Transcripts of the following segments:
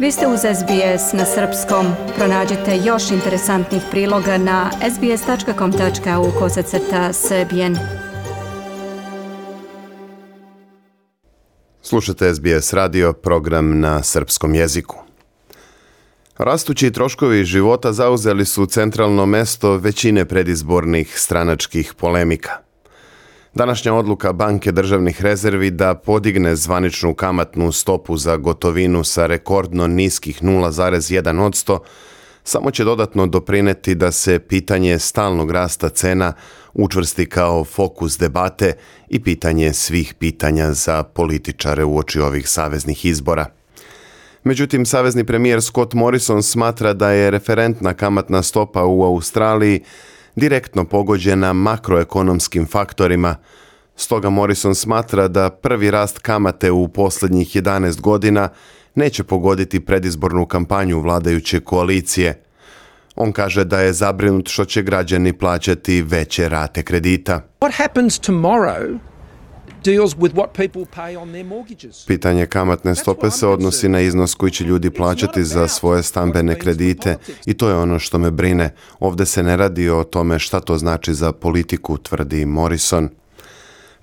Vi ste uz SBS na srpskom. Pronađite još interesantnih priloga na sbs.com.au kosacrta srbijen. Slušate SBS radio, program na srpskom jeziku. Rastući troškovi života zauzeli su centralno mesto većine predizbornih stranačkih polemika – Današnja odluka Banke državnih rezervi da podigne zvaničnu kamatnu stopu za gotovinu sa rekordno niskih 0,1% samo će dodatno doprineti da se pitanje stalnog rasta cena učvrsti kao fokus debate i pitanje svih pitanja za političare uoči ovih saveznih izbora. Međutim, savezni premijer Scott Morrison smatra da je referentna kamatna stopa u Australiji direktno pogođena makroekonomskim faktorima. Stoga Morrison smatra da prvi rast kamate u poslednjih 11 godina neće pogoditi predizbornu kampanju vladajuće koalicije. On kaže da je zabrinut što će građani plaćati veće rate kredita. What happens tomorrow deals with what people pay on their mortgages. Pitanje kamatne stope se odnosi na iznos koji će ljudi plaćati za svoje stambene kredite i to je ono što me brine. Ovde se ne radi o tome šta to znači za politiku, tvrdi Morrison.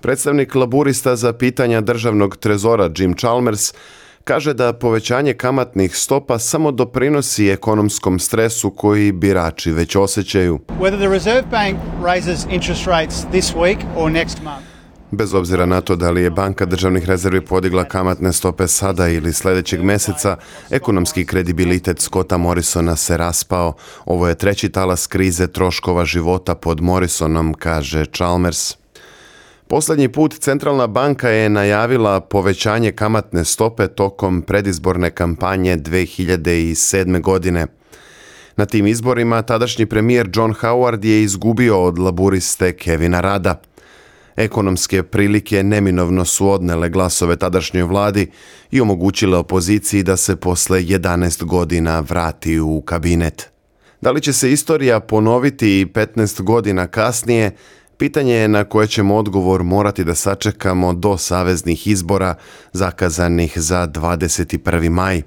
Predstavnik laburista za pitanja državnog trezora Jim Chalmers kaže da povećanje kamatnih stopa samo doprinosi ekonomskom stresu koji birači već osjećaju. Whether the Reserve Bank raises interest rates this week or next month. Bez obzira na to da li je Banka državnih rezervi podigla kamatne stope sada ili sledećeg meseca, ekonomski kredibilitet Scotta Morrisona se raspao. Ovo je treći talas krize troškova života pod Morrisonom, kaže Chalmers. Poslednji put Centralna banka je najavila povećanje kamatne stope tokom predizborne kampanje 2007. godine. Na tim izborima tadašnji premijer John Howard je izgubio od laburiste Kevina Rada. Ekonomske prilike neminovno su odnele glasove tadašnjoj vladi i omogućile opoziciji da se posle 11 godina vrati u kabinet. Da li će se istorija ponoviti i 15 godina kasnije, pitanje je na koje ćemo odgovor morati da sačekamo do saveznih izbora zakazanih za 21. maj.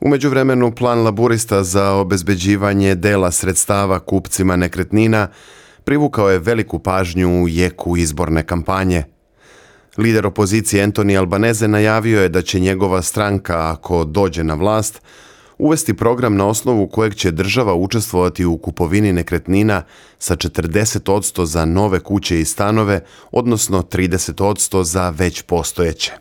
Umeđu vremenu plan laburista za obezbeđivanje dela sredstava kupcima nekretnina – privukao je veliku pažnju u jeku izborne kampanje. Lider opozicije Antoni Albaneze najavio je da će njegova stranka, ako dođe na vlast, uvesti program na osnovu kojeg će država učestvovati u kupovini nekretnina sa 40% za nove kuće i stanove, odnosno 30% za već postojeće.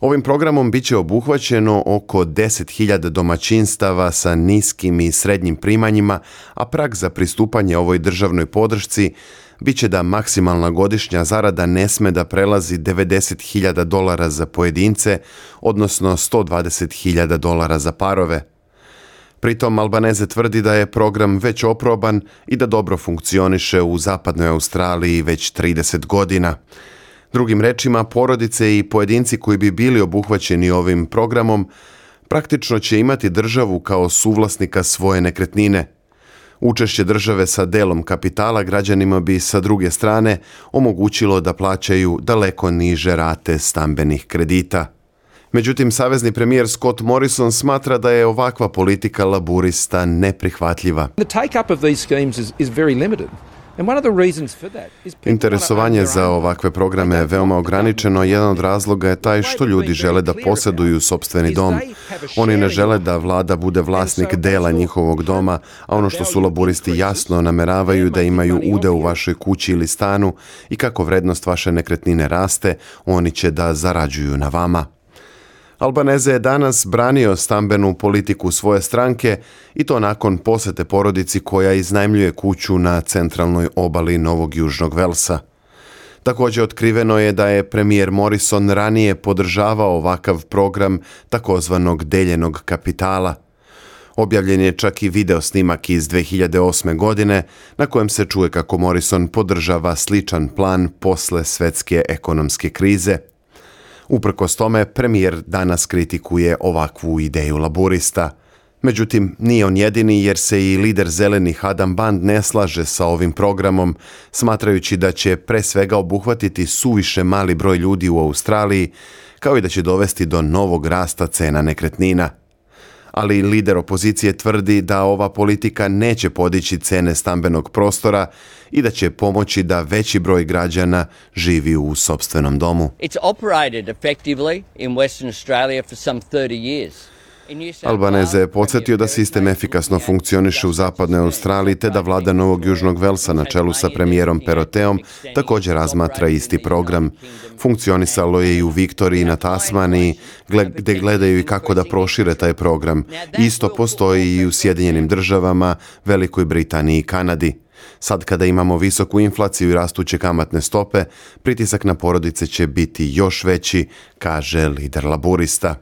Ovim programom biće obuhvaćeno oko 10.000 domaćinstava sa niskim i srednjim primanjima, a prag za pristupanje ovoj državnoj podršci biće da maksimalna godišnja zarada ne sme da prelazi 90.000 dolara za pojedince, odnosno 120.000 dolara za parove. Pritom Albaneze tvrdi da je program već oproban i da dobro funkcioniše u zapadnoj Australiji već 30 godina. Drugim rečima, porodice i pojedinci koji bi bili obuhvaćeni ovim programom praktično će imati državu kao suvlasnika svoje nekretnine. Učešće države sa delom kapitala građanima bi sa druge strane omogućilo da plaćaju daleko niže rate stambenih kredita. Međutim, savezni premijer Scott Morrison smatra da je ovakva politika laburista neprihvatljiva. The take up of these schemes is, is very limited. Interesovanje za ovakve programe je veoma um, ograničeno. Jedan od razloga je taj što ljudi žele da posjeduju sobstveni dom. Oni ne žele da vlada bude vlasnik dela njihovog doma, a ono što su laboristi jasno nameravaju da imaju ude u vašoj kući ili stanu i kako vrednost vaše nekretnine raste, oni će da zarađuju na vama. Albaneze je danas branio stambenu politiku svoje stranke i to nakon posete porodici koja iznajmljuje kuću na centralnoj obali Novog Južnog Velsa. Takođe otkriveno je da je premijer Morrison ranije podržavao ovakav program takozvanog deljenog kapitala. Objavljen je čak i video snimak iz 2008. godine na kojem se čuje kako Morrison podržava sličan plan posle svetske ekonomske krize – Uprkos tome, premijer danas kritikuje ovakvu ideju laburista. Međutim, nije on jedini jer se i lider zelenih Adam Band ne slaže sa ovim programom, smatrajući da će pre svega obuhvatiti suviše mali broj ljudi u Australiji, kao i da će dovesti do novog rasta cena nekretnina – ali lider opozicije tvrdi da ova politika neće podići cene stambenog prostora i da će pomoći da veći broj građana živi u sobstvenom domu. It's operated effectively in Western Australia for some 30 years. Albaneze je podsjetio da sistem efikasno funkcioniše u zapadnoj Australiji te da vlada Novog Južnog Velsa na čelu sa premijerom Peroteom također razmatra isti program. Funkcionisalo je i u Viktoriji na Tasmaniji gde gledaju i kako da prošire taj program. Isto postoji i u Sjedinjenim državama, Velikoj Britaniji i Kanadi. Sad kada imamo visoku inflaciju i rastuće kamatne stope, pritisak na porodice će biti još veći, kaže lider laburista.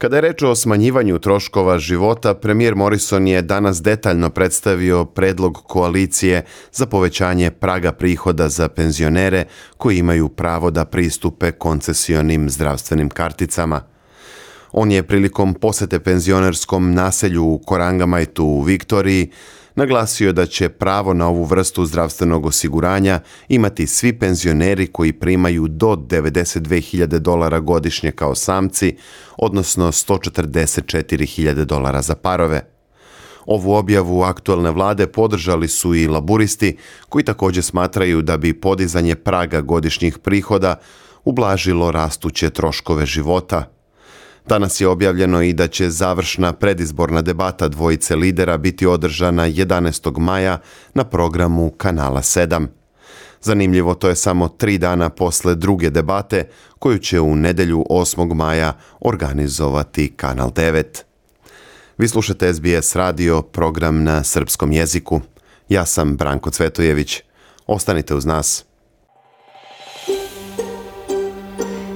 Kada je reč o smanjivanju troškova života, premijer Morrison je danas detaljno predstavio predlog koalicije za povećanje praga prihoda za penzionere koji imaju pravo da pristupe koncesionim zdravstvenim karticama. On je prilikom posete penzionerskom naselju u Korangamajdžu u Viktoriji naglasio da će pravo na ovu vrstu zdravstvenog osiguranja imati svi penzioneri koji primaju do 92.000 dolara godišnje kao samci, odnosno 144.000 dolara za parove. Ovu objavu aktualne vlade podržali su i laburisti koji takođe smatraju da bi podizanje praga godišnjih prihoda ublažilo rastuće troškove života – Danas je objavljeno i da će završna predizborna debata dvojice lidera biti održana 11. maja na programu Kanala 7. Zanimljivo, to je samo tri dana posle druge debate koju će u nedelju 8. maja organizovati Kanal 9. Vi slušate SBS radio, program na srpskom jeziku. Ja sam Branko Cvetojević. Ostanite uz nas.